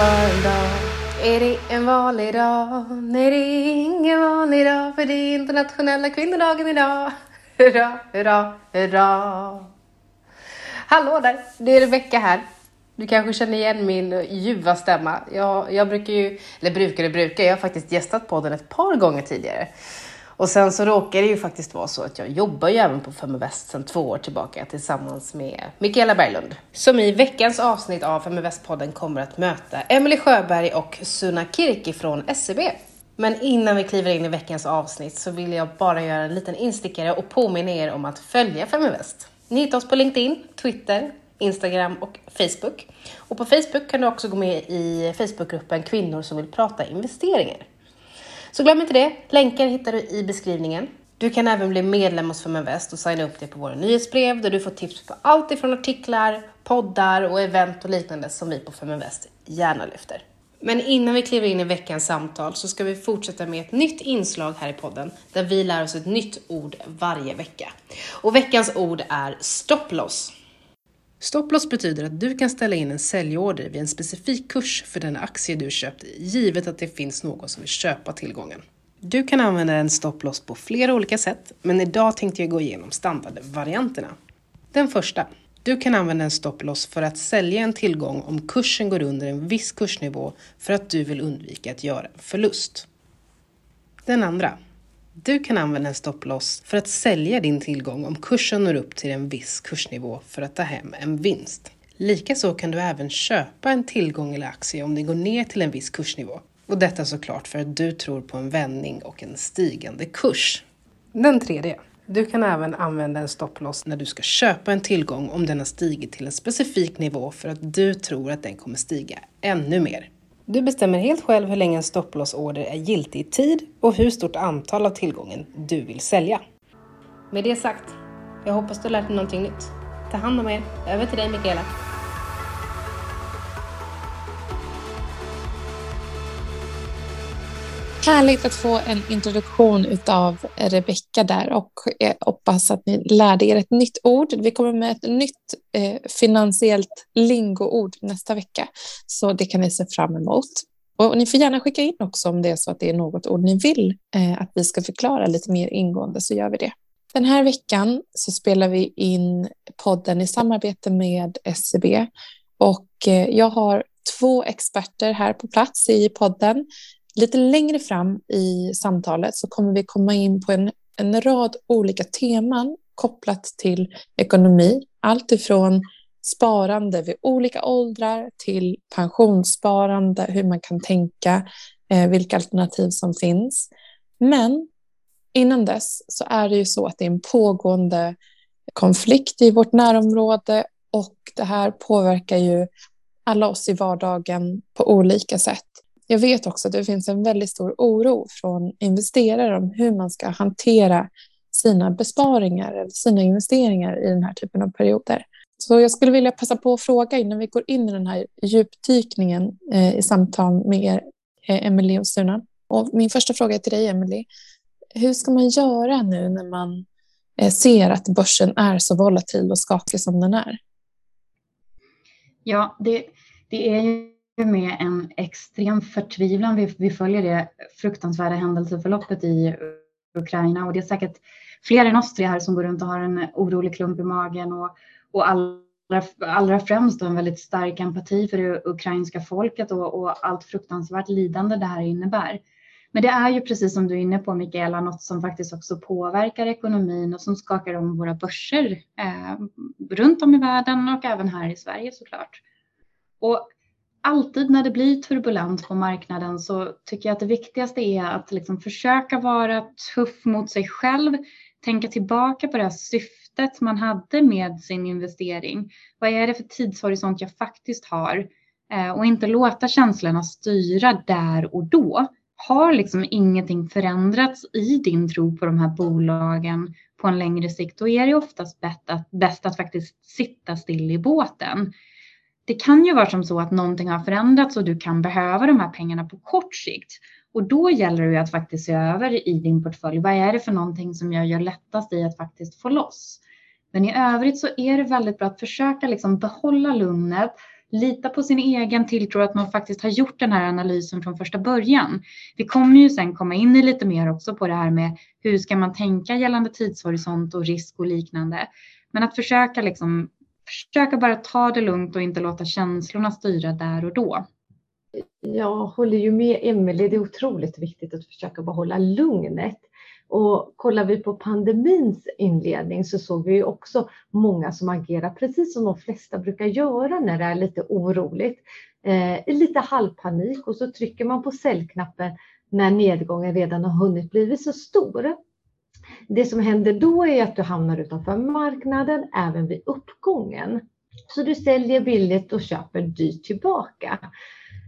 för dag? Är det en vanlig dag? Nej, det är ingen vanlig dag för det är internationella kvinnodagen idag. Hurra, hurra, hurra. Hallå där, det är Rebecka här. Du kanske känner igen min ljuva stämma. Jag, jag brukar ju, eller brukar och brukar, jag har faktiskt gästat podden ett par gånger tidigare. Och sen så råkar det ju faktiskt vara så att jag jobbar ju även på Feminvest sedan två år tillbaka tillsammans med Mikaela Berglund. Som i veckans avsnitt av Feminvest-podden kommer att möta Emelie Sjöberg och Suna Kirki från SEB. Men innan vi kliver in i veckans avsnitt så vill jag bara göra en liten instickare och påminna er om att följa Feminvest. Ni hittar oss på LinkedIn, Twitter, Instagram och Facebook. Och på Facebook kan du också gå med i Facebookgruppen Kvinnor som vill prata investeringar. Så glöm inte det. Länkar hittar du i beskrivningen. Du kan även bli medlem hos Feminvest och signa upp dig på våra nyhetsbrev där du får tips på allt ifrån artiklar, poddar och event och liknande som vi på Feminvest gärna lyfter. Men innan vi kliver in i veckans samtal så ska vi fortsätta med ett nytt inslag här i podden där vi lär oss ett nytt ord varje vecka. Och veckans ord är stopploss. Stopploss betyder att du kan ställa in en säljorder vid en specifik kurs för den aktie du köpt givet att det finns någon som vill köpa tillgången. Du kan använda en stopploss på flera olika sätt, men idag tänkte jag gå igenom standardvarianterna. Den första. Du kan använda en stopploss för att sälja en tillgång om kursen går under en viss kursnivå för att du vill undvika att göra en förlust. Den andra. Du kan använda en stopploss för att sälja din tillgång om kursen når upp till en viss kursnivå för att ta hem en vinst. Likaså kan du även köpa en tillgång eller aktie om den går ner till en viss kursnivå. Och detta såklart för att du tror på en vändning och en stigande kurs. Den tredje. Du kan även använda en stopploss när du ska köpa en tillgång om den har stigit till en specifik nivå för att du tror att den kommer stiga ännu mer. Du bestämmer helt själv hur länge en stopploss-order är giltig i tid och hur stort antal av tillgången du vill sälja. Med det sagt, jag hoppas du har lärt dig någonting nytt. Ta hand om er. Över till dig Mikaela. Härligt att få en introduktion av Rebecka där och jag hoppas att ni lärde er ett nytt ord. Vi kommer med ett nytt eh, finansiellt lingoord nästa vecka, så det kan ni se fram emot. Och ni får gärna skicka in också om det är så att det är något ord ni vill eh, att vi ska förklara lite mer ingående så gör vi det. Den här veckan så spelar vi in podden i samarbete med SCB och eh, jag har två experter här på plats i podden. Lite längre fram i samtalet så kommer vi komma in på en, en rad olika teman kopplat till ekonomi. Allt ifrån sparande vid olika åldrar till pensionssparande, hur man kan tänka, eh, vilka alternativ som finns. Men innan dess så är det ju så att det är en pågående konflikt i vårt närområde och det här påverkar ju alla oss i vardagen på olika sätt. Jag vet också att det finns en väldigt stor oro från investerare om hur man ska hantera sina besparingar eller sina investeringar i den här typen av perioder. Så jag skulle vilja passa på att fråga innan vi går in i den här djupdykningen eh, i samtal med er, eh, Emelie och Suna. Och min första fråga är till dig, Emelie. Hur ska man göra nu när man eh, ser att börsen är så volatil och skakig som den är? Ja, det, det är ju med en extrem förtvivlan vi, vi följer det fruktansvärda händelseförloppet i Ukraina och det är säkert fler än oss tre här som går runt och har en orolig klump i magen och, och allra, allra främst en väldigt stark empati för det ukrainska folket och, och, allt fruktansvärt lidande det här innebär. Men det är ju precis som du är inne på Mikaela, något som faktiskt också påverkar ekonomin och som skakar om våra börser eh, runt om i världen och även här i Sverige såklart. Och alltid när det blir turbulent på marknaden så tycker jag att det viktigaste är att liksom försöka vara tuff mot sig själv, tänka tillbaka på det här syftet man hade med sin investering. Vad är det för tidshorisont jag faktiskt har? Eh, och inte låta känslorna styra där och då. Har liksom ingenting förändrats i din tro på de här bolagen på en längre sikt, då är det oftast bäst att, bäst att faktiskt sitta still i båten det kan ju vara som så att någonting har förändrats och du kan behöva de här pengarna på kort sikt. Och då gäller det ju att faktiskt se över i din portfölj. Vad är det för någonting som jag gör lättast i att faktiskt få loss? Men i övrigt så är det väldigt bra att försöka liksom behålla lugnet, lita på sin egen tilltro att man faktiskt har gjort den här analysen från första början. Vi kommer ju sen komma in i lite mer också på det här med hur ska man tänka gällande tidshorisont och risk och liknande. Men att försöka liksom försöka bara ta det lugnt och inte låta känslorna styra där och då. Jag håller ju med Emelie, det är otroligt viktigt att försöka behålla lugnet. Och kollar vi på pandemins inledning så såg vi ju också många som agerar precis som de flesta brukar göra när det är lite oroligt. Eh, lite halvpanik och så trycker man på säljknappen när nedgången redan har hunnit bli så stor. Det som händer då är att du hamnar utanför marknaden även vid uppgången. Så du säljer billigt och köper dyrt tillbaka.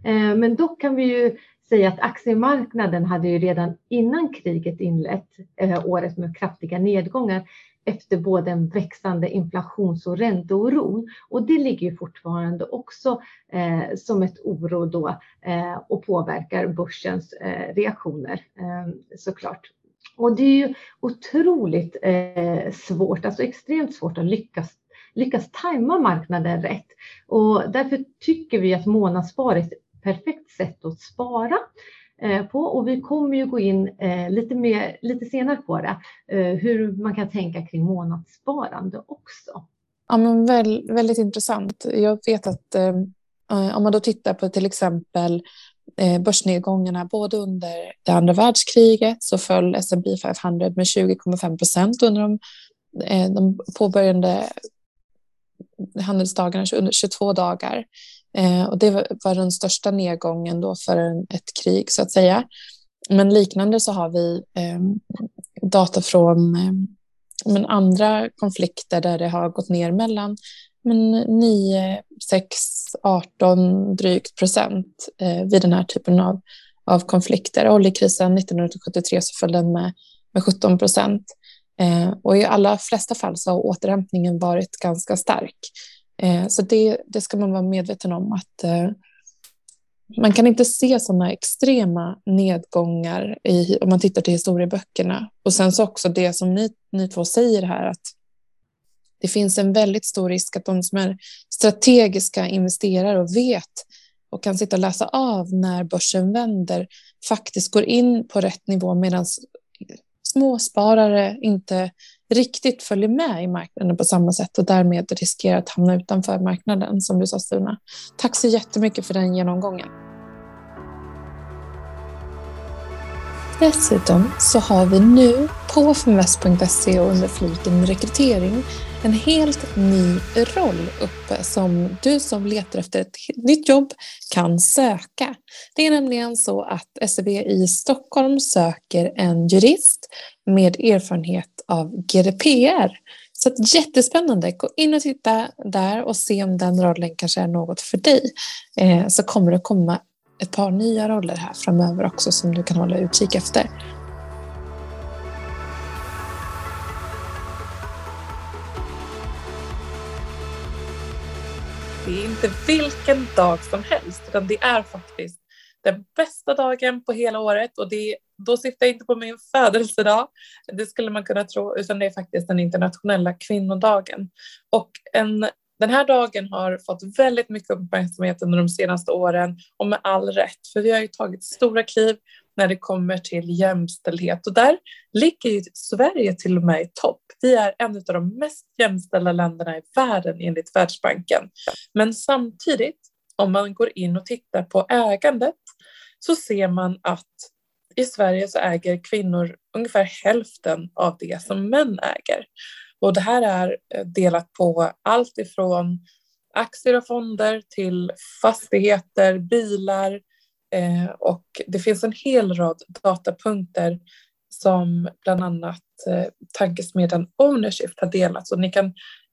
Eh, men dock kan vi ju säga att aktiemarknaden hade ju redan innan kriget inlett eh, året med kraftiga nedgångar efter både en växande inflations och ränteoro. Och det ligger ju fortfarande också eh, som ett oro då eh, och påverkar börsens eh, reaktioner eh, såklart. Och det är ju otroligt eh, svårt, alltså extremt svårt att lyckas lyckas tajma marknaden rätt. Och därför tycker vi att månadsspar är ett perfekt sätt att spara eh, på och vi kommer ju gå in eh, lite, mer, lite senare på det, eh, hur man kan tänka kring månadssparande också. Ja, men väl, väldigt intressant. Jag vet att eh, om man då tittar på till exempel Eh, börsnedgångarna både under det andra världskriget så föll S&P 500 med 20,5 procent under de, eh, de påbörjande handelsdagarna under 22 dagar. Eh, och det var, den största nedgången då för ett krig så att säga. Men liknande så har vi eh, data från eh, men andra konflikter där det har gått ner mellan men 9, 6, 18 drygt procent eh, vid den här typen av, av konflikter. Oljekrisen 1973 så föll den med, med 17 procent. Eh, och i alla flesta fall så har återhämtningen varit ganska stark. Eh, så det, det ska man vara medveten om att eh, man kan inte se sådana extrema nedgångar i, om man tittar till historieböckerna. Och sen så också det som ni, ni två säger här att det finns en väldigt stor risk att de som är strategiska investerare och vet och kan sitta och läsa av när börsen vänder faktiskt går in på rätt nivå medan småsparare inte riktigt följer med i marknaden på samma sätt och därmed riskerar att hamna utanför marknaden som du sa Stina. Tack så jättemycket för den genomgången. Dessutom så har vi nu på fmvest.se och under fliken rekrytering en helt ny roll uppe som du som letar efter ett nytt jobb kan söka. Det är nämligen så att SEB i Stockholm söker en jurist med erfarenhet av GDPR. Så att jättespännande. Gå in och titta där och se om den rollen kanske är något för dig. Eh, så kommer det komma ett par nya roller här framöver också som du kan hålla utkik efter. Inte vilken dag som helst, utan det är faktiskt den bästa dagen på hela året och det, då syftar jag inte på min födelsedag, det skulle man kunna tro, utan det är faktiskt den internationella kvinnodagen. Och en, den här dagen har fått väldigt mycket uppmärksamhet under de senaste åren och med all rätt, för vi har ju tagit stora kliv när det kommer till jämställdhet och där ligger ju Sverige till och med i topp. Vi är en av de mest jämställda länderna i världen enligt Världsbanken. Men samtidigt, om man går in och tittar på ägandet så ser man att i Sverige så äger kvinnor ungefär hälften av det som män äger. Och det här är eh, delat på allt ifrån aktier och fonder till fastigheter, bilar eh, och det finns en hel rad datapunkter som bland annat eh, tankesmedjan Ownership har delat. Så ni kan,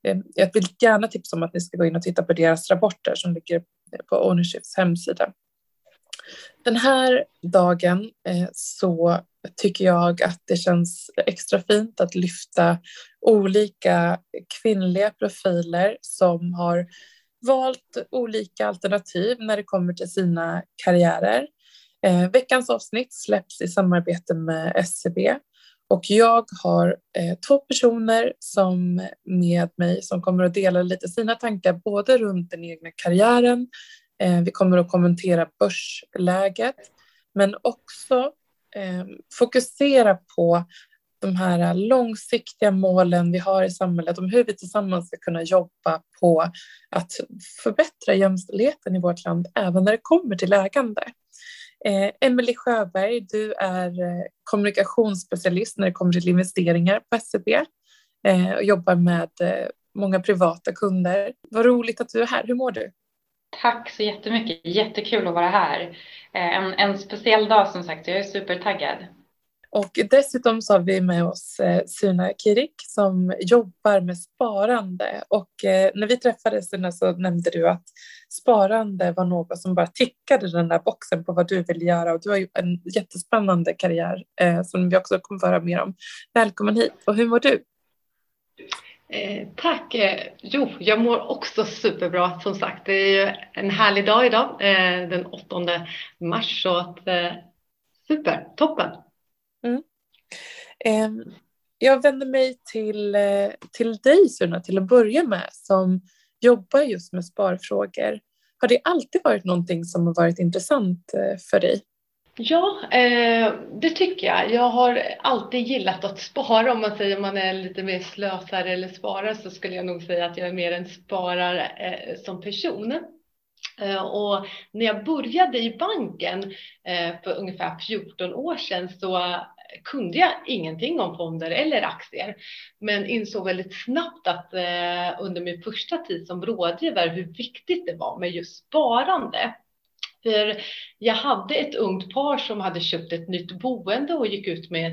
eh, jag vill gärna tipsa om att ni ska gå in och titta på deras rapporter som ligger eh, på Ownerships hemsida. Den här dagen eh, så tycker jag att det känns extra fint att lyfta olika kvinnliga profiler som har valt olika alternativ när det kommer till sina karriärer. Eh, veckans avsnitt släpps i samarbete med SCB Och jag har eh, två personer som med mig som kommer att dela lite sina tankar både runt den egna karriären, eh, vi kommer att kommentera börsläget, men också eh, fokusera på de här äh, långsiktiga målen vi har i samhället, om hur vi tillsammans ska kunna jobba på att förbättra jämställdheten i vårt land, även när det kommer till ägande. Eh, Emelie Sjöberg, du är eh, kommunikationsspecialist när det kommer till investeringar på SEB eh, och jobbar med eh, många privata kunder. Vad roligt att du är här. Hur mår du? Tack så jättemycket. Jättekul att vara här. Eh, en, en speciell dag som sagt, jag är supertaggad. Och dessutom så har vi med oss eh, Suna Kirik som jobbar med sparande. Och eh, när vi träffades Suna så nämnde du att sparande var något som bara tickade den där boxen på vad du vill göra. Och du har ju en jättespännande karriär eh, som vi också kommer att höra mer om. Välkommen hit. Och hur mår du? Eh, tack! Eh, jo, jag mår också superbra som sagt. Det är ju en härlig dag idag, eh, den 8 mars. Så att, eh, super, toppen! Mm. Eh, jag vänder mig till, eh, till dig Suna till att börja med som jobbar just med sparfrågor. Har det alltid varit någonting som har varit intressant eh, för dig? Ja, eh, det tycker jag. Jag har alltid gillat att spara. Om man säger att man är lite mer slösare eller sparare så skulle jag nog säga att jag är mer en sparare eh, som person. Eh, och när jag började i banken eh, för ungefär 14 år sedan så kunde jag ingenting om fonder eller aktier, men insåg väldigt snabbt att eh, under min första tid som rådgivare hur viktigt det var med just sparande. För jag hade ett ungt par som hade köpt ett nytt boende och gick ut med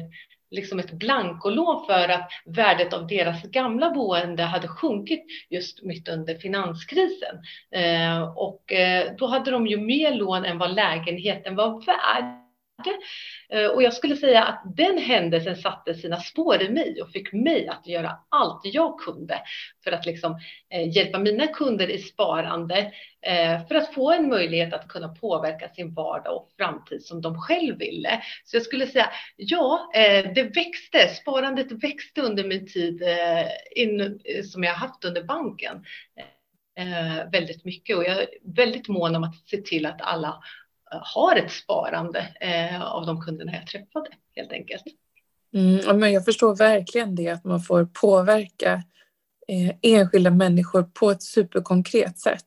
liksom ett blankolån för att värdet av deras gamla boende hade sjunkit just mitt under finanskrisen. Eh, och eh, då hade de ju mer lån än vad lägenheten var värd. Eh, och jag skulle säga att den händelsen satte sina spår i mig och fick mig att göra allt jag kunde för att liksom eh, hjälpa mina kunder i sparande eh, för att få en möjlighet att kunna påverka sin vardag och framtid som de själv ville. Så jag skulle säga ja, det växte. Sparandet växte under min tid in, som jag haft under banken väldigt mycket och jag är väldigt mån om att se till att alla har ett sparande eh, av de kunderna jag träffade helt enkelt. Mm, men jag förstår verkligen det att man får påverka eh, enskilda människor på ett superkonkret sätt.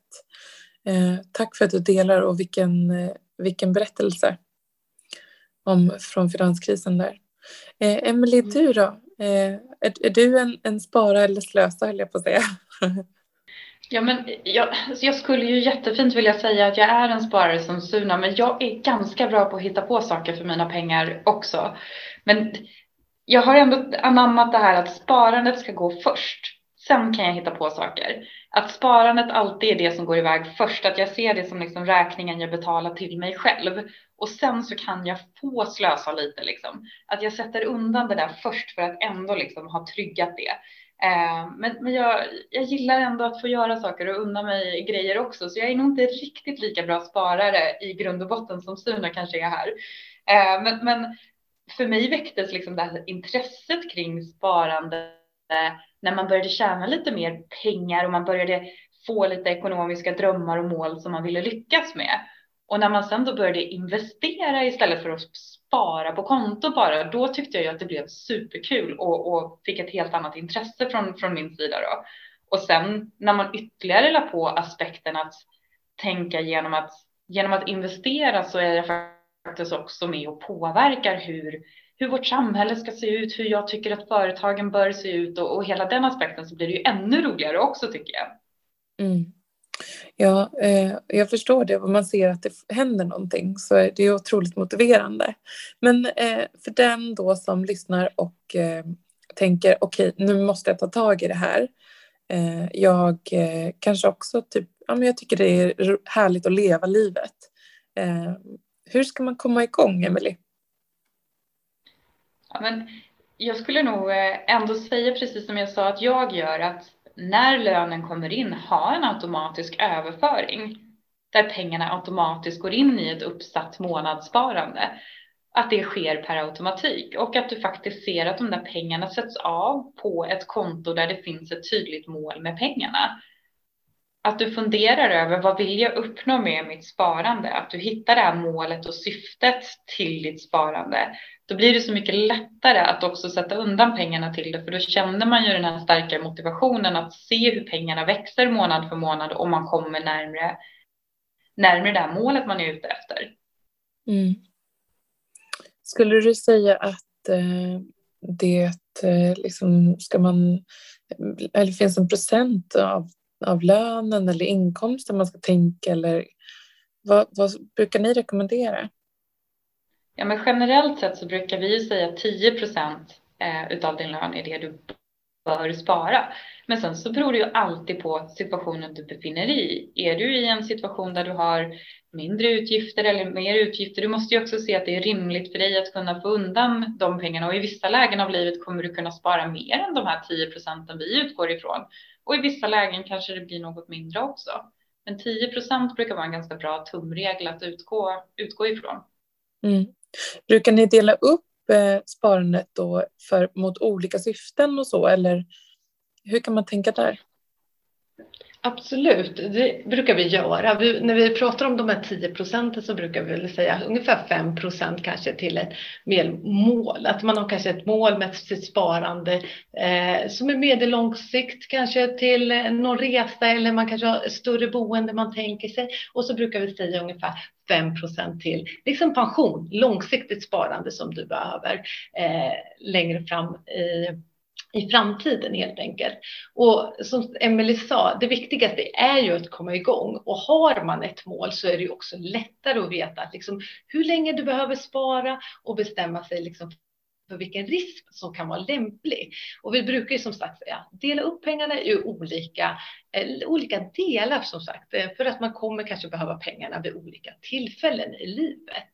Eh, tack för att du delar och vilken, vilken berättelse om, från finanskrisen där. Eh, Emelie, mm. du då? Eh, är, är, du en, en spara eller slösa höll jag på att säga? Ja, men jag, alltså, jag, skulle ju jättefint vilja säga att jag är en sparare som Suna, men jag är ganska bra på att hitta på saker för mina pengar också. Men jag har ändå anammat det här att sparandet ska gå först. Sen kan jag hitta på saker. Att sparandet alltid är det som går iväg först, att jag ser det som liksom räkningen jag betalar till mig själv. Och sen så kan jag få slösa lite liksom. Att jag sätter undan det där först för att ändå liksom ha tryggat det. Eh, men, men jag, jag gillar ändå att få göra saker och unna mig grejer också, så jag är nog inte riktigt lika bra sparare i grund och botten som Suna kanske är här. Eh, men, men för mig väcktes liksom det här intresset kring sparande när man började tjäna lite mer pengar och man började få lite ekonomiska drömmar och mål som man ville lyckas med. Och när man sen då började investera istället för att spara på konto bara, då tyckte jag ju att det blev superkul och, och fick ett helt annat intresse från, från min sida då. Och sen när man ytterligare la på aspekten att tänka genom att, genom att investera så är jag faktiskt också med och påverkar hur, hur vårt samhälle ska se ut, hur jag tycker att företagen bör se ut och, och hela den aspekten så blir det ju ännu roligare också tycker jag. Mm. Ja, eh, jag förstår det. Om man ser att det händer någonting så är det otroligt motiverande. Men eh, för den då som lyssnar och eh, tänker okej, okay, nu måste jag ta tag i det här. Eh, jag eh, kanske också typ, ja men jag tycker det är härligt att leva livet. Eh, hur ska man komma igång, Emelie? Ja, men jag skulle nog eh, ändå säga precis som jag sa att jag gör att när lönen kommer in ha en automatisk överföring där pengarna automatiskt går in i ett uppsatt månadssparande. att det sker per automatik och att du faktiskt ser att de där pengarna sätts av på ett konto där det finns ett tydligt mål med pengarna. Att du funderar över vad vill jag uppnå med mitt sparande? Att du hittar det här målet och syftet till ditt sparande. Då blir det så mycket lättare att också sätta undan pengarna till det, för då känner man ju den här starka motivationen att se hur pengarna växer månad för månad och man kommer närmre, närmre det här målet man är ute efter. Mm. Skulle du säga att eh, det eh, liksom, ska man, eh, eller finns en procent av, av lönen eller inkomsten man ska tänka eller vad, vad brukar ni rekommendera? Ja, men generellt sett så brukar vi säga 10 procent eh, utav din lön är det du bör spara. Men sen så beror det ju alltid på situationen du befinner dig i. Är du i en situation där du har mindre utgifter eller mer utgifter, du måste ju också se att det är rimligt för dig att kunna få undan de pengarna och i vissa lägen av livet kommer du kunna spara mer än de här 10 procenten vi utgår ifrån. Och i vissa lägen kanske det blir något mindre också. Men 10 procent brukar vara en ganska bra tumregel att utgå, utgå ifrån. Mm. Brukar ni dela upp eh, sparandet då för, mot olika syften och så eller hur kan man tänka där? Absolut, det brukar vi göra. Vi, när vi pratar om de här 10 procenten så brukar vi väl säga ungefär 5 procent kanske till ett mer mål. Att man har kanske ett mål med sitt sparande eh, som är medellång sikt, kanske till någon resa eller man kanske har större boende man tänker sig. Och så brukar vi säga ungefär 5 procent till liksom pension, långsiktigt sparande som du behöver eh, längre fram i i framtiden helt enkelt. Och som Emelie sa, det viktigaste är ju att komma igång och har man ett mål så är det ju också lättare att veta liksom hur länge du behöver spara och bestämma sig liksom för vilken risk som kan vara lämplig. Och vi brukar ju som sagt säga dela upp pengarna i olika, eh, olika delar som sagt, eh, för att man kommer kanske behöva pengarna vid olika tillfällen i livet.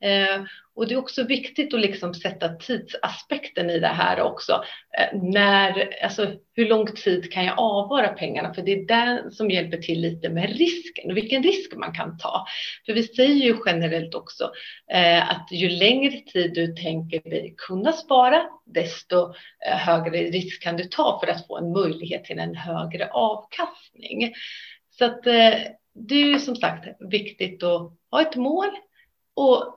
Eh, och det är också viktigt att liksom sätta tidsaspekten i det här också. Eh, när, alltså, hur lång tid kan jag avvara pengarna? För det är det som hjälper till lite med risken och vilken risk man kan ta. För vi säger ju generellt också eh, att ju längre tid du tänker dig kunna spara, desto eh, högre risk kan du ta för att få en möjlighet till en högre avkastning. Så att eh, det är ju som sagt viktigt att ha ett mål och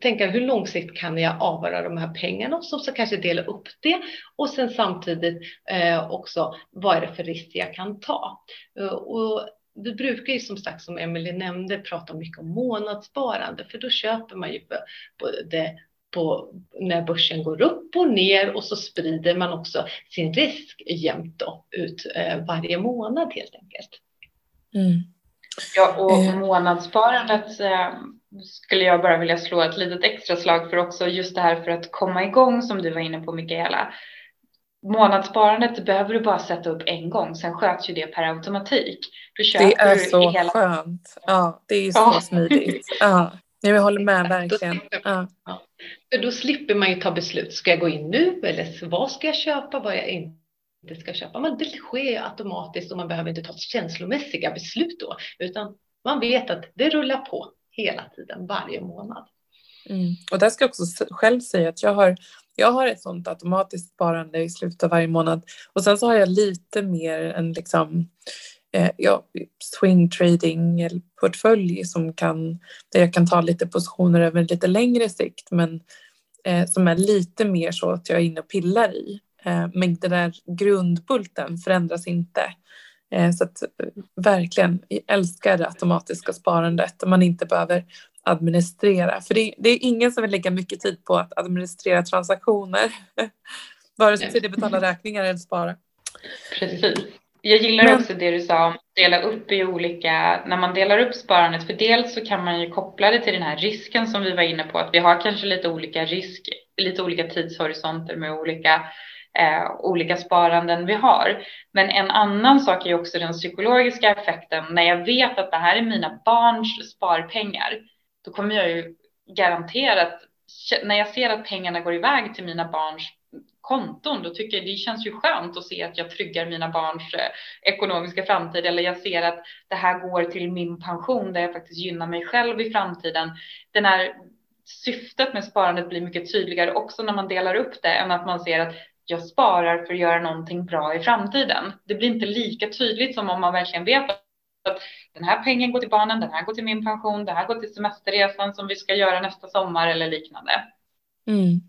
tänka hur långsiktigt kan jag avvara de här pengarna så, så kanske dela upp det och sen samtidigt eh, också vad är det för risk jag kan ta. Uh, och vi brukar ju som sagt som Emelie nämnde prata mycket om månadssparande för då köper man ju det på när börsen går upp och ner och så sprider man också sin risk jämnt ut eh, varje månad helt enkelt. Mm. Ja, och eh. månadssparandet eh, skulle jag bara vilja slå ett litet extra slag för också just det här för att komma igång som du var inne på Mikaela. Månadssparandet behöver du bara sätta upp en gång, sen sköts ju det per automatik. det är så hela... skönt. Ja, det är så ja. smidigt. Ja. Jag håller med verkligen. Ja. För då slipper man ju ta beslut. Ska jag gå in nu eller vad ska jag köpa? Vad jag inte ska köpa. Men det sker automatiskt och man behöver inte ta känslomässiga beslut då, utan man vet att det rullar på hela tiden, varje månad. Mm. Och där ska jag också själv säga att jag har, jag har ett sånt automatiskt sparande i slutet av varje månad och sen så har jag lite mer en liksom eh, ja, swing trading eller portfölj som kan, där jag kan ta lite positioner över lite längre sikt men eh, som är lite mer så att jag är inne och pillar i. Eh, men den där grundbulten förändras inte. Eh, så att eh, verkligen, jag älskar det automatiska sparandet. Man inte behöver administrera. För det, det, är ingen som vill lägga mycket tid på att administrera transaktioner. Vare sig till att betala räkningar eller spara. Precis. Jag gillar Men... också det du sa om att dela upp i olika, när man delar upp sparandet, för dels så kan man ju koppla det till den här risken som vi var inne på, att vi har kanske lite olika risk, lite olika tidshorisonter med olika eh, olika sparanden vi har. Men en annan sak är också den psykologiska effekten. När jag vet att det här är mina barns sparpengar, då kommer jag ju garanterat, när jag ser att pengarna går iväg till mina barns konton, då tycker jag det känns ju skönt att se att jag tryggar mina barns eh, ekonomiska framtid eller jag ser att det här går till min pension där jag faktiskt gynnar mig själv i framtiden. Den här syftet med sparandet blir mycket tydligare också när man delar upp det än att man ser att jag sparar för att göra någonting bra i framtiden. Det blir inte lika tydligt som om man verkligen vet att den här pengen går till barnen, den här går till min pension, det här går till semesterresan som vi ska göra nästa sommar eller liknande. Mm.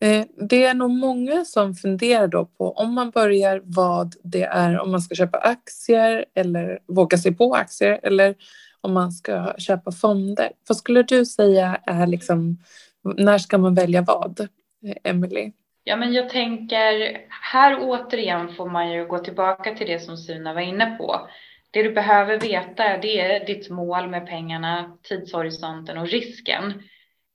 Eh, det är nog många som funderar då på om man börjar vad det är om man ska köpa aktier eller våga sig på aktier eller om man ska köpa fonder. Vad skulle du säga är liksom, när ska man välja vad, Emelie? Ja, men jag tänker här återigen får man ju gå tillbaka till det som Suna var inne på. Det du behöver veta det är ditt mål med pengarna, tidshorisonten och risken.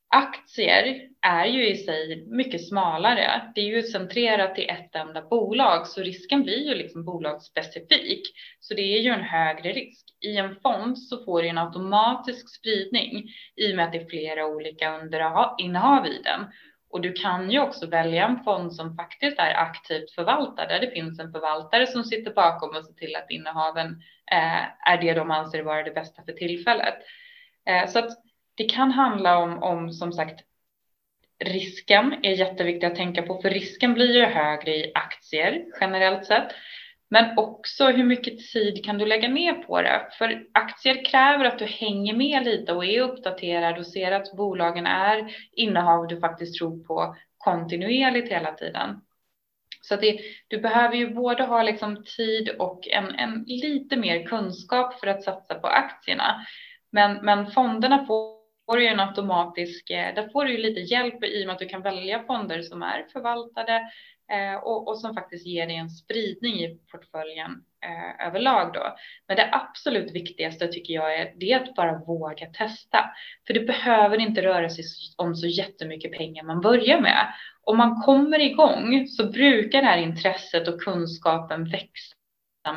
Aktier är ju i sig mycket smalare. Det är ju centrerat till ett enda bolag, så risken blir ju liksom bolagsspecifik. Så det är ju en högre risk. I en fond så får du en automatisk spridning i och med att det är flera olika underinnehav i den. Och du kan ju också välja en fond som faktiskt är aktivt förvaltad, där det finns en förvaltare som sitter bakom och ser till att innehaven eh, är det de anser vara det bästa för tillfället. Eh, så att det kan handla om, om som sagt risken är jätteviktig att tänka på, för risken blir ju högre i aktier generellt sett. Men också hur mycket tid kan du lägga ner på det? För aktier kräver att du hänger med lite och är uppdaterad och ser att bolagen är innehav du faktiskt tror på kontinuerligt hela tiden. Så det, du behöver ju både ha liksom tid och en, en lite mer kunskap för att satsa på aktierna. Men, men fonderna får får ju en automatisk, eh, där får du ju lite hjälp i och med att du kan välja fonder som är förvaltade Eh, och, och som faktiskt ger dig en spridning i portföljen eh, överlag då. Men det absolut viktigaste tycker jag är det att bara våga testa. För det behöver inte röra sig om så jättemycket pengar man börjar med. Om man kommer igång så brukar det här intresset och kunskapen växa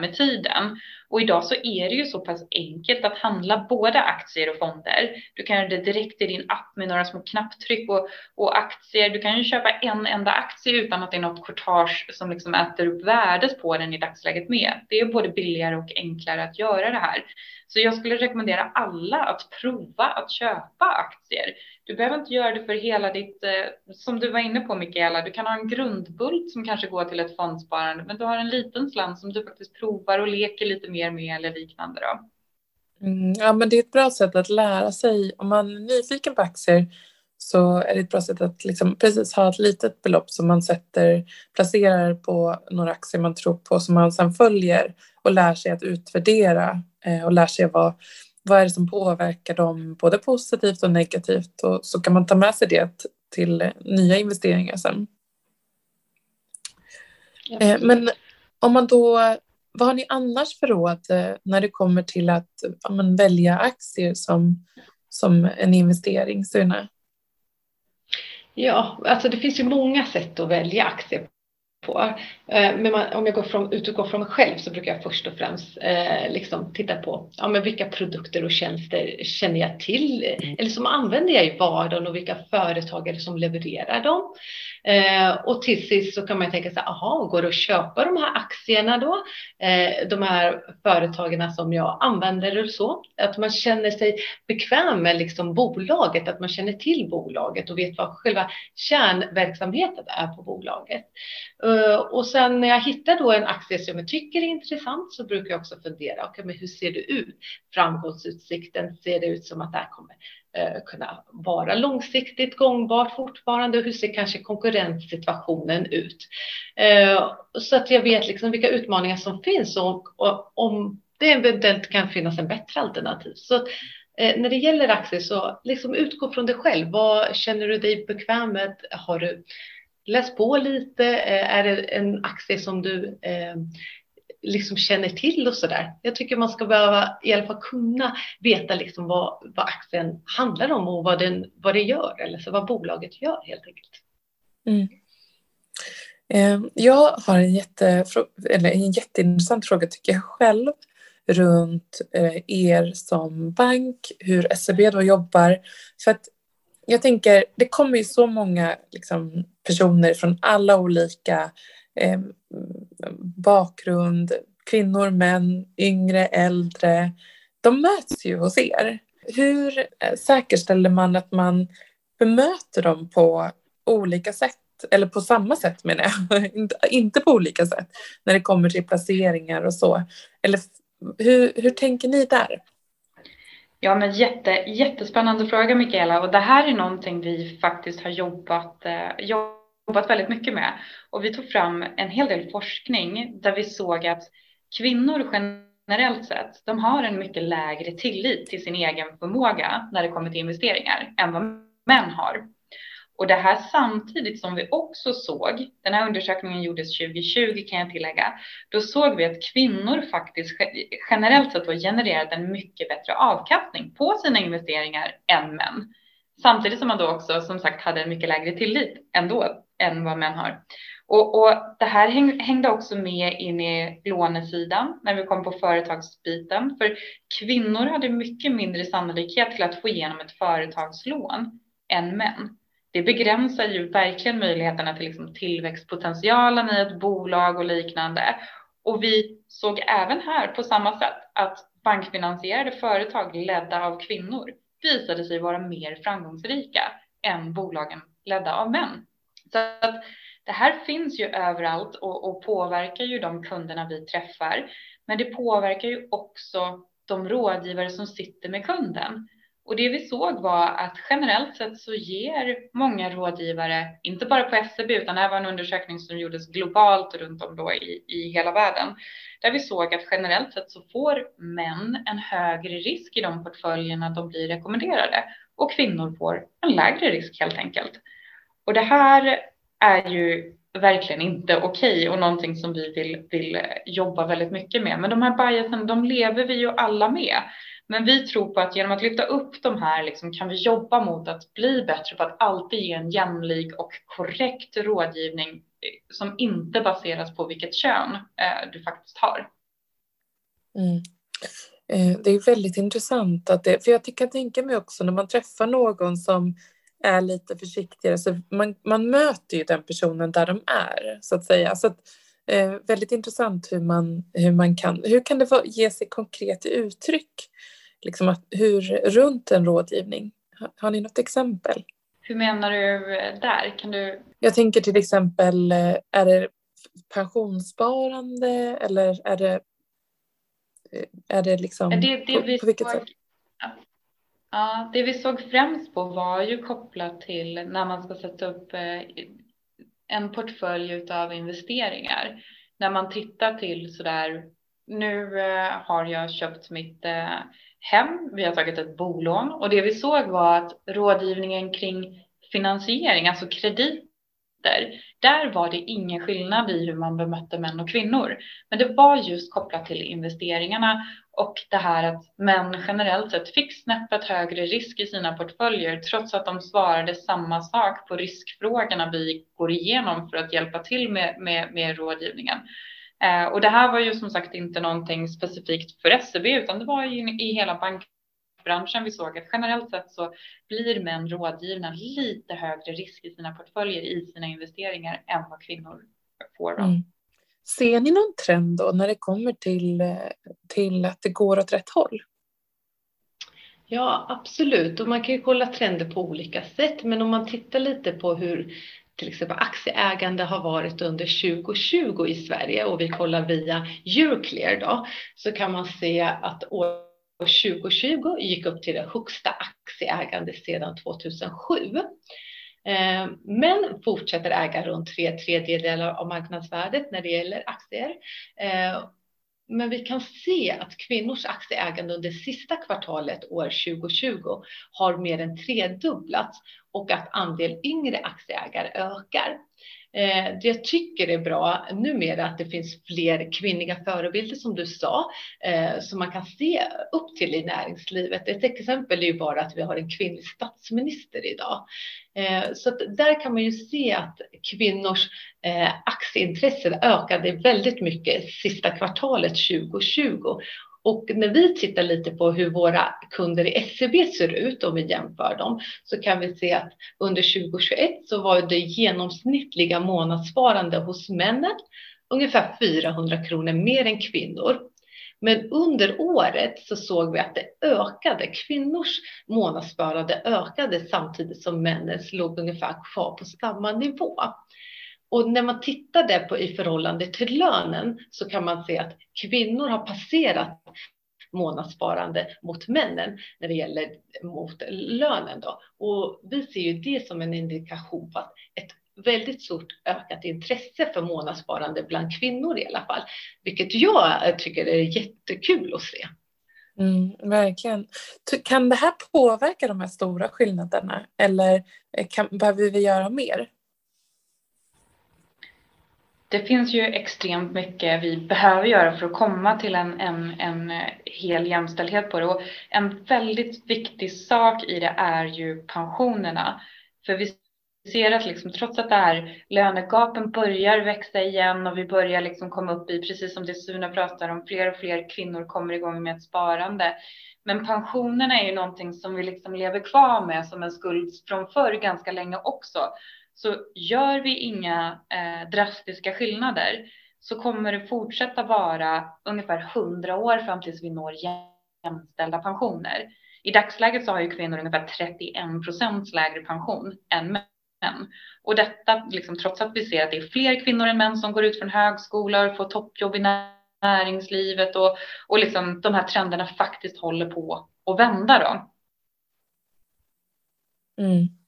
med tiden. Och idag så är det ju så pass enkelt att handla både aktier och fonder. Du kan göra det direkt i din app med några små knapptryck och, och aktier. Du kan ju köpa en enda aktie utan att det är något courtage som liksom äter upp värdet på den i dagsläget med. Det är både billigare och enklare att göra det här. Så jag skulle rekommendera alla att prova att köpa aktier. Du behöver inte göra det för hela ditt, eh, som du var inne på Mikaela, du kan ha en grundbult som kanske går till ett fondsparande, men du har en liten slant som du faktiskt provar och leker lite mer med eller liknande då. Mm, ja, men det är ett bra sätt att lära sig. Om man är nyfiken på aktier så är det ett bra sätt att liksom precis ha ett litet belopp som man sätter, placerar på några aktier man tror på som man sedan följer och lär sig att utvärdera eh, och lär sig vad, vad är det som påverkar dem både positivt och negativt och så kan man ta med sig det till nya investeringar sen. Eh, men om man då, vad har ni annars för råd eh, när det kommer till att ja, välja aktier som, som en investering, Sune? Ja, alltså det finns ju många sätt att välja aktier på. Eh, men man, om jag går från, utgår från mig själv så brukar jag först och främst eh, liksom titta på ja, men vilka produkter och tjänster känner jag till mm. eller som använder jag i vardagen och vilka företag är det som levererar dem. Eh, och till sist så kan man tänka sig, aha, går det att köpa de här aktierna då? Eh, de här företagen som jag använder och så. Att man känner sig bekväm med liksom bolaget, att man känner till bolaget och vet vad själva kärnverksamheten är på bolaget. Eh, och sen när jag hittar då en aktie som jag tycker är intressant så brukar jag också fundera, okay, men hur ser det ut? Framgångsutsikten, ser det ut som att det här kommer Eh, kunna vara långsiktigt gångbart fortfarande och hur ser kanske konkurrenssituationen ut? Eh, så att jag vet liksom vilka utmaningar som finns och, om det eventuellt kan finnas en bättre alternativ. Så eh, när det gäller aktier så liksom utgå från dig själv. Vad känner du dig bekväm med? Har du läst på lite? Är det en aktie som du liksom känner till och så där. Jag tycker man ska behöva i alla fall kunna veta liksom vad, vad aktien handlar om och vad, den, vad det gör eller så vad bolaget gör helt enkelt. Mm. Ehm, jag har en, jätte, eller en jätteintressant fråga tycker jag själv runt eh, er som bank, hur SEB då jobbar. För att jag tänker, det kommer ju så många liksom, personer från alla olika eh, bakgrund, kvinnor, män, yngre, äldre. De möts ju hos er. hur eh, säkerställer man att man bemöter dem på olika sätt? Eller på samma sätt menar jag, inte på olika sätt när det kommer till placeringar och så. Eller hur, hur tänker ni där? Ja, men jätte, jättespännande fråga Mikaela och det här är någonting vi faktiskt har jobbat, eh, jobbat väldigt mycket med. Och vi tog fram en hel del forskning där vi såg att kvinnor generellt sett, de har en mycket lägre tillit till sin egen förmåga när det kommer till investeringar än vad män har. Och det här samtidigt som vi också såg, den här undersökningen gjordes 2020 kan jag tillägga, då såg vi att kvinnor faktiskt generellt sett har genererat en mycket bättre avkastning på sina investeringar än män. Samtidigt som man då också som sagt hade en mycket lägre tillit ändå än vad män har. Och, och det här häng, hängde också med in i lånesidan när vi kom på företagsbiten. För kvinnor hade mycket mindre sannolikhet till att få igenom ett företagslån än män det begränsar ju verkligen möjligheterna till liksom tillväxtpotentialen i ett bolag och liknande. Och vi såg även här på samma sätt att bankfinansierade företag ledda av kvinnor visade sig vara mer framgångsrika än bolagen ledda av män. Så att det här finns ju överallt och, och påverkar ju de kunderna vi träffar. Men det påverkar ju också de rådgivare som sitter med kunden. Och det vi såg var att generellt sett så ger många rådgivare, inte bara på SEB utan det här var en undersökning som gjordes globalt runt om då i, i hela världen, där vi såg att generellt sett så får män en högre risk i de portföljerna de blir rekommenderade och kvinnor får en lägre risk helt enkelt. Och det här är ju verkligen inte okej okay och någonting som vi vill, vill eh, jobba väldigt mycket med. Men de här biasen, de lever vi ju alla med. Men vi tror på att genom att lyfta upp de här liksom, kan vi jobba mot att bli bättre på att alltid ge en jämlik och korrekt rådgivning eh, som inte baseras på vilket kön eh, du faktiskt har. Mm. Eh, det är väldigt intressant att det, för jag kan tänka mig också när man träffar någon som är lite försiktigare, så man, man möter ju den personen där de är så att säga. Så att, eh, väldigt intressant hur man, hur man kan, hur kan det ge sig konkret uttryck liksom att, hur, runt en rådgivning? Har, har ni något exempel? Hur menar du eh, där? Kan du? Jag tänker till exempel, eh, är det pensionssparande eller är det, eh, är det liksom, det, det på, på vilket sätt? Ja, det vi såg främst på var ju kopplat till när man ska sätta upp eh, en portfölj av investeringar. När man tittar till sådär, nu eh, har jag köpt mitt eh, hem. Vi har tagit ett bolån och det vi såg var att rådgivningen kring finansiering, alltså konflikter, där var det ingen skillnad i hur man bemötte män och kvinnor. Men det var just kopplat till investeringarna och det här att män generellt sett fick snäppet högre risk i sina portföljer trots att de svarade samma sak på riskfrågorna vi går igenom för att hjälpa till med, med, med rådgivningen. Eh, och det här var ju som sagt inte någonting specifikt för SEB utan det var ju i hela bankbranschen vi såg att generellt sett så blir män rådgivna lite högre risk i sina portföljer i sina investeringar än vad kvinnor får. Mm. Ser ni någon trend då när det kommer till, till att det går åt rätt håll? Ja, absolut. Och man kan ju kolla trender på olika sätt. Men om man tittar lite på hur till exempel aktieägande har varit under 2020 i Sverige och vi kollar via Euroclear då, så kan man se att år 2020 gick upp till det högsta aktieägande sedan 2007. Eh, men fortsätter äga runt tre tredjedelar av marknadsvärdet när det gäller aktier. Eh, men vi kan se att kvinnors aktieägande under sista kvartalet år 2020 har mer än tredubblats och att andel yngre aktieägare ökar. Eh, det jag tycker är bra numera att det finns fler kvinnliga förebilder som du sa, eh, som man kan se upp till i näringslivet. Ett exempel är ju bara att vi har en kvinnlig statsminister idag. Eh, så där kan man ju se att kvinnors eh, aktieintressen ökade väldigt mycket sista kvartalet 2020 och när vi tittar lite på hur våra kunder i SEB ser ut, om vi jämför dem, så kan vi se att under 2021 så var det genomsnittliga månadssparande hos männen ungefär 400 kronor mer än kvinnor. Men under året så såg vi att det ökade. Kvinnors månadssparande ökade samtidigt som männens låg ungefär kvar på samma nivå. Och när man tittade på i förhållande till lönen så kan man se att kvinnor har passerat månadssparande mot männen när det gäller mot lönen. Då. Och vi ser ju det som en indikation på att ett väldigt stort ökat intresse för månadssparande bland kvinnor i alla fall, vilket jag tycker är jättekul att se. Mm, verkligen. Kan det här påverka de här stora skillnaderna eller eh, kan, behöver vi göra mer? Det finns ju extremt mycket vi behöver göra för att komma till en, en, en eh, hel jämställdhet på det. Och en väldigt viktig sak i det är ju pensionerna. För vi ser att liksom, trots att det här lönegapen börjar växa igen och vi börjar liksom komma upp i, precis som det Suna pratar om, fler och fler kvinnor kommer igång med ett sparande. Men pensionerna är ju någonting som vi liksom lever kvar med som en skuld från förr ganska länge också. Så gör vi inga eh, drastiska skillnader så kommer det fortsätta vara ungefär 100 år fram tills vi når jämställda pensioner. I dagsläget så har ju kvinnor ungefär 31 procents lägre pension än män. Och detta liksom, trots att vi ser att det är fler kvinnor än män som går ut från högskolor, får toppjobb i näringslivet och, och liksom, de här trenderna faktiskt håller på att vända. Då. Mm.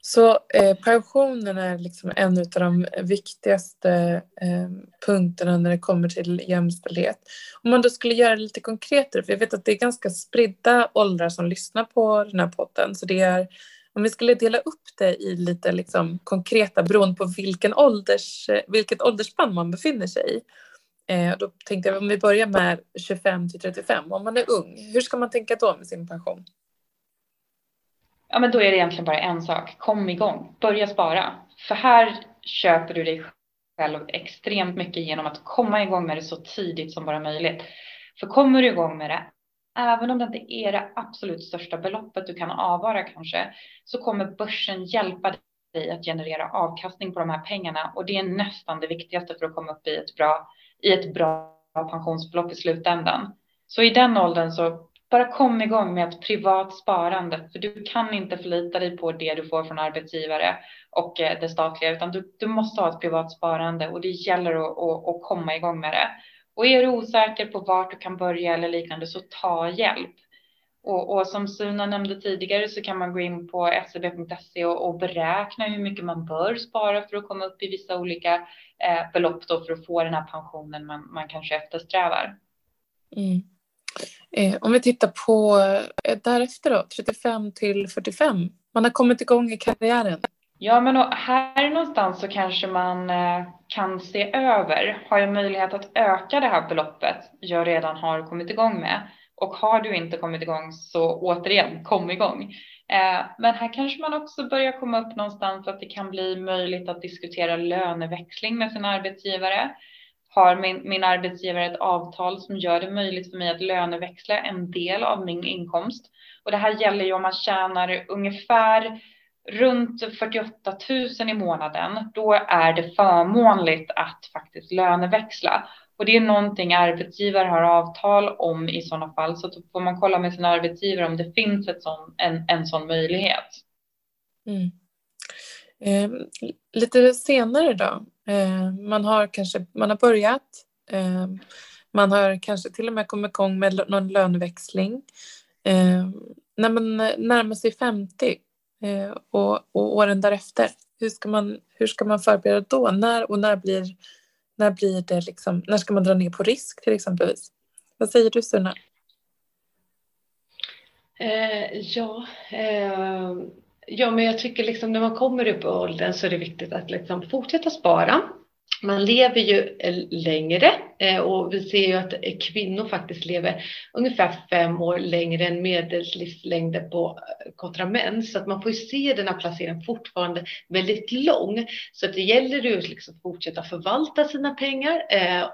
Så eh, pensionen är liksom en av de viktigaste eh, punkterna när det kommer till jämställdhet. Om man då skulle göra det lite konkretare, för jag vet att det är ganska spridda åldrar som lyssnar på den här podden, så det är om vi skulle dela upp det i lite liksom konkreta beroende på vilken ålders, vilket åldersspann man befinner sig i. Eh, då tänkte jag om vi börjar med 25 till 35, om man är ung, hur ska man tänka då med sin pension? Ja, men då är det egentligen bara en sak. Kom igång, börja spara. För här köper du dig själv extremt mycket genom att komma igång med det så tidigt som bara möjligt. För kommer du igång med det, även om det inte är det absolut största beloppet du kan avvara kanske, så kommer börsen hjälpa dig att generera avkastning på de här pengarna och det är nästan det viktigaste för att komma upp i ett bra, i ett bra pensionsbelopp i slutändan. Så i den åldern så bara kom igång med ett privat sparande, för du kan inte förlita dig på det du får från arbetsgivare och eh, det statliga, utan du, du måste ha ett privat sparande och det gäller att, att, att komma igång med det. Och är du osäker på vart du kan börja eller liknande, så ta hjälp. Och, och som Suna nämnde tidigare så kan man gå in på scb.se och, och, beräkna hur mycket man bör spara för att komma upp i vissa olika eh, belopp då för att få den här pensionen man, man kanske eftersträvar. Mm. Eh, om vi tittar på eh, därefter då, 35 till 45. Man har kommit igång i karriären. Ja, men här någonstans så kanske man eh, kan se över. Har jag möjlighet att öka det här beloppet jag redan har kommit igång med? Och har du inte kommit igång så återigen, kom igång. Eh, men här kanske man också börjar komma upp någonstans att det kan bli möjligt att diskutera löneväxling med sin arbetsgivare har min, min arbetsgivare ett avtal som gör det möjligt för mig att löneväxla en del av min inkomst. Och det här gäller ju om man tjänar ungefär runt 48 000 i månaden. Då är det förmånligt att faktiskt löneväxla. Och det är någonting arbetsgivare har avtal om i sådana fall. Så då får man kolla med sin arbetsgivare om det finns ett sån, en, en sån möjlighet. Mm. Eh, lite senare då, Eh, man har kanske man har börjat. Eh, man har kanske till och med kommit igång med någon löneväxling. Eh, när man närmar sig 50 eh, och, och åren därefter, hur ska man, hur ska man förbereda då? När och när blir, när blir det liksom, när ska man dra ner på risk till exempelvis? Vad säger du Suna? Eh, ja, eh, Ja, men jag tycker liksom när man kommer upp i åldern så är det viktigt att liksom fortsätta spara. Man lever ju eh, längre eh, och vi ser ju att eh, kvinnor faktiskt lever ungefär fem år längre än medellivslängden på kontra män. Så att man får ju se den här placeringen fortfarande väldigt lång. Så att det gäller ju att liksom fortsätta förvalta sina pengar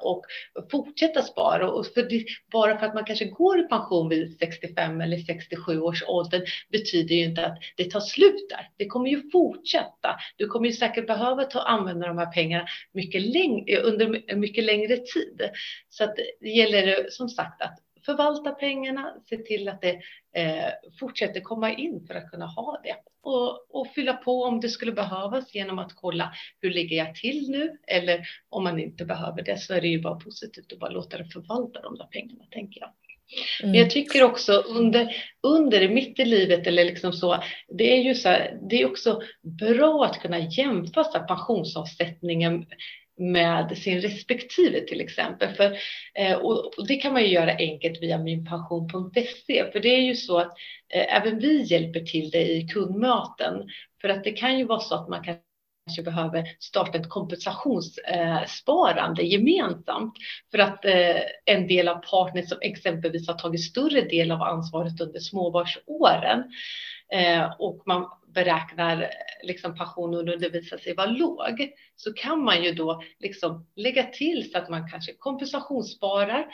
och fortsätta spara. Och för det, bara för att man kanske går i pension vid 65 eller 67 års ålder betyder ju inte att det tar slut där. Det kommer ju fortsätta. Du kommer ju säkert behöva ta använda de här pengarna mycket läng- under en mycket längre tid. Så att det gäller som sagt att förvalta pengarna, se till att det eh, fortsätter komma in för att kunna ha det och, och, fylla på om det skulle behövas genom att kolla hur ligger jag till nu? Eller om man inte behöver det så är det ju bara positivt att bara låta det förvalta de där pengarna, tänker jag. Mm. Men jag tycker också under, under mitt i livet eller liksom så, det är ju så här, det är också bra att kunna jämföra pensionsavsättningen med sin respektive till exempel. För, eh, och det kan man ju göra enkelt via minpension.se. För det är ju så att eh, även vi hjälper till det i kundmöten. För att det kan ju vara så att man kan kanske behöver starta ett kompensationssparande gemensamt. För att eh, en del av partnern som exempelvis har tagit större del av ansvaret under småbarnsåren eh, och man beräknar eh, liksom pensionen och det visar sig vara låg så kan man ju då liksom lägga till så att man kanske kompensationssparar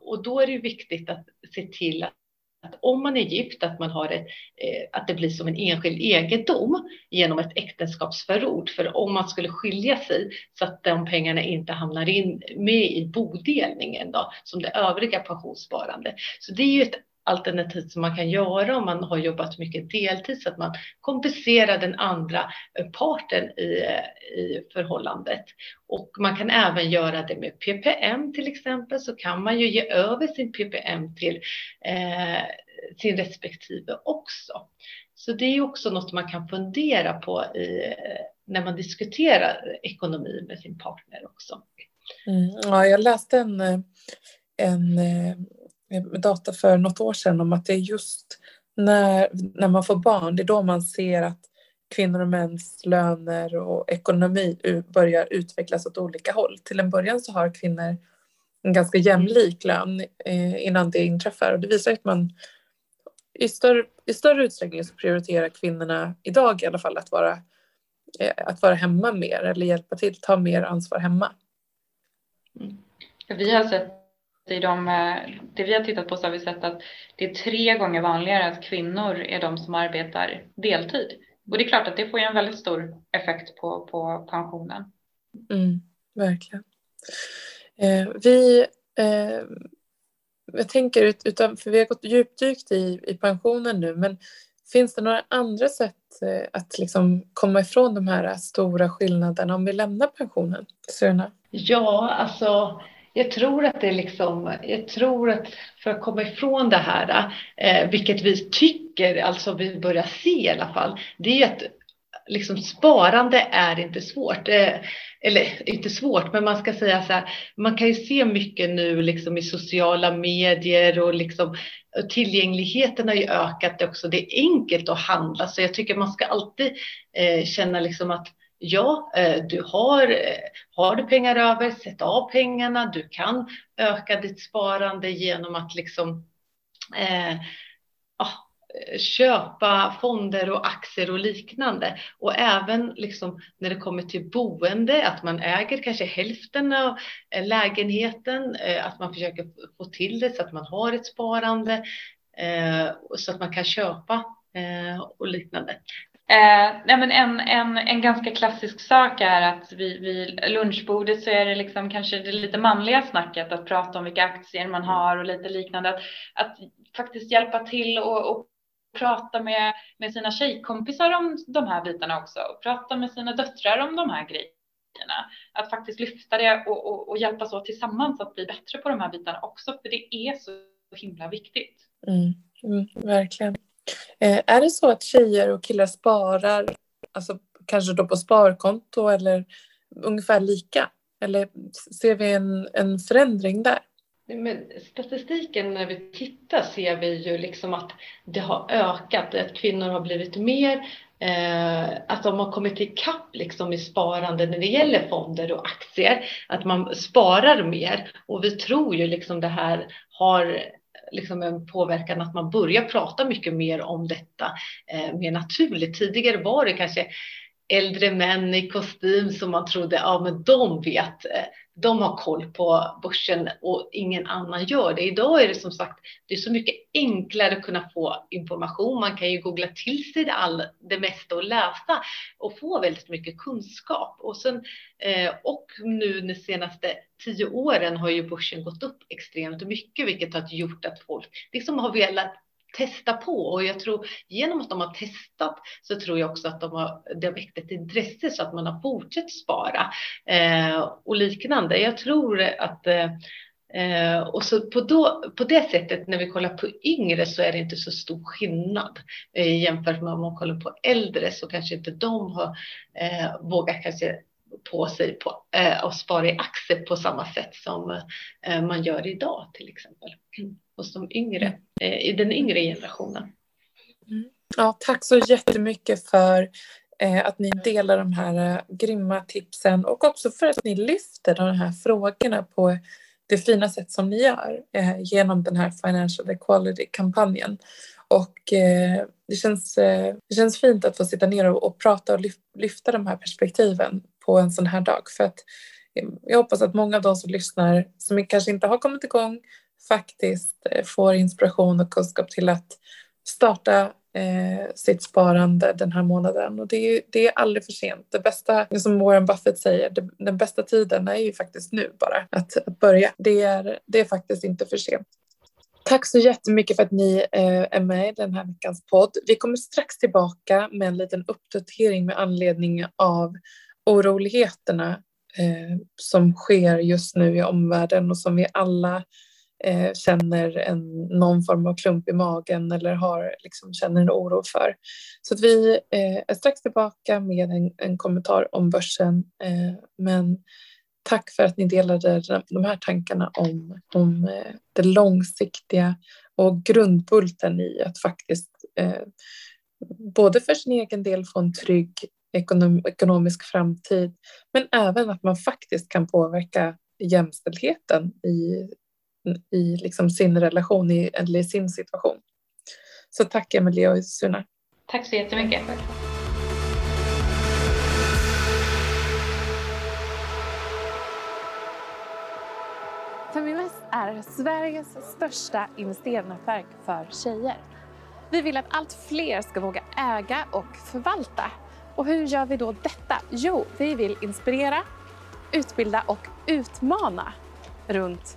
och då är det viktigt att se till att att om man är gift, att man har ett, eh, att det blir som en enskild egendom genom ett äktenskapsförord. För om man skulle skilja sig så att de pengarna inte hamnar in med i bodelningen då, som det övriga pensionssparande. Så det är ju ett alternativ som man kan göra om man har jobbat mycket deltid så att man kompenserar den andra parten i, i förhållandet. Och man kan även göra det med PPM till exempel så kan man ju ge över sin PPM till eh, sin respektive också. Så det är också något man kan fundera på i, när man diskuterar ekonomi med sin partner också. Mm, ja, jag läste en, eh, en eh, data för något år sedan om att det är just när, när man får barn, det är då man ser att kvinnor och mäns löner och ekonomi börjar utvecklas åt olika håll. Till en början så har kvinnor en ganska jämlik lön eh, innan det inträffar och det visar att man i större, i större utsträckning så prioriterar kvinnorna idag i alla fall att vara, eh, att vara hemma mer eller hjälpa till, ta mer ansvar hemma. Mm. Vi har sett i de, eh, det vi har tittat på så har vi sett att det är tre gånger vanligare att kvinnor är de som arbetar deltid. Och det är klart att det får ju en väldigt stor effekt på, på pensionen. Mm, verkligen. Eh, vi, eh, jag tänker, utan, för vi har gått djupdykt i, i pensionen nu, men finns det några andra sätt eh, att liksom komma ifrån de här stora skillnaderna om vi lämnar pensionen? Suna? Ja, alltså jag tror att det är liksom, jag tror att för att komma ifrån det här, eh, vilket vi tycker, alltså vi börjar se i alla fall, det är att liksom sparande är inte svårt. Eh, eller inte svårt, men man ska säga så här, man kan ju se mycket nu liksom i sociala medier och liksom tillgängligheten har ju ökat också. Det är enkelt att handla, så jag tycker man ska alltid eh, känna liksom att Ja, eh, du har, eh, har du pengar över, sätt av pengarna. Du kan öka ditt sparande genom att liksom eh, köpa fonder och aktier och liknande. Och även liksom när det kommer till boende, att man äger kanske hälften av eh, lägenheten, eh, att man försöker få till det så att man har ett sparande så att man kan köpa och liknande. Eh, nej men en, en, en ganska klassisk sak är att vid, vid lunchbordet så är det liksom kanske det lite manliga snacket att prata om vilka aktier man har och lite liknande. Att, att faktiskt hjälpa till och, och prata med, med sina tjejkompisar om de här bitarna också och prata med sina döttrar om de här grejerna. Att faktiskt lyfta det och, och, och hjälpas åt tillsammans att bli bättre på de här bitarna också, för det är så himla viktigt. Mm, mm, verkligen. Eh, är det så att tjejer och killar sparar, alltså kanske då på sparkonto eller ungefär lika? Eller ser vi en, en förändring där? Men statistiken när vi tittar ser vi ju liksom att det har ökat, att kvinnor har blivit mer, eh, att de har kommit ikapp liksom i sparande när det gäller fonder och aktier, att man sparar mer och vi tror ju liksom det här har liksom en påverkan att man börjar prata mycket mer om detta eh, mer naturligt. Tidigare var det kanske äldre män i kostym som man trodde, ja men de vet, eh, de har koll på börsen och ingen annan gör det. Idag är det som sagt, det är så mycket enklare att kunna få information. Man kan ju googla till sig det, all, det mesta och läsa och få väldigt mycket kunskap. Och, sen, eh, och nu de senaste tio åren har ju börsen gått upp extremt mycket, vilket har gjort att folk liksom har velat testa på. Och jag tror genom att de har testat så tror jag också att de har, det har väckt ett intresse så att man har fortsatt spara. Eh, och liknande. Jag tror att eh, Eh, och så på, då, på det sättet när vi kollar på yngre så är det inte så stor skillnad. Eh, jämfört med om man kollar på äldre så kanske inte de har eh, vågat kanske på sig på, eh, och spara i aktier på samma sätt som eh, man gör idag till exempel. Mm hos de yngre, eh, i den yngre generationen. Mm. Ja, tack så jättemycket för eh, att ni delar de här eh, grymma tipsen och också för att ni lyfter de här frågorna på det fina sätt som ni gör eh, genom den här Financial Equality-kampanjen. Och det, känns, det känns fint att få sitta ner och, och prata och lyfta de här perspektiven på en sån här dag. För att jag hoppas att många av de som lyssnar, som kanske inte har kommit igång, faktiskt eh, får inspiration och kunskap till att starta eh, sitt sparande den här månaden. Och det är, det är aldrig för sent. Det bästa, som Warren Buffett säger, det, den bästa tiden är ju faktiskt nu bara att, att börja. Det är, det är faktiskt inte för sent. Tack så jättemycket för att ni eh, är med i den här veckans podd. Vi kommer strax tillbaka med en liten uppdatering med anledning av oroligheterna eh, som sker just nu i omvärlden och som vi alla eh, känner en, någon form av klump i magen eller har, liksom, känner en oro för. Så att vi eh, är strax tillbaka med en, en kommentar om börsen. Eh, men tack för att ni delade de här tankarna om, om eh, det långsiktiga och grundbulten i att faktiskt eh, både för sin egen del få en trygg ekonom, ekonomisk framtid men även att man faktiskt kan påverka jämställdheten i i liksom sin relation i, eller i sin situation. Så tack Emilia och Suna. Tack så jättemycket. Feminvest är Sveriges största investeringsnätverk för tjejer. Vi vill att allt fler ska våga äga och förvalta. Och hur gör vi då detta? Jo, vi vill inspirera, utbilda och utmana runt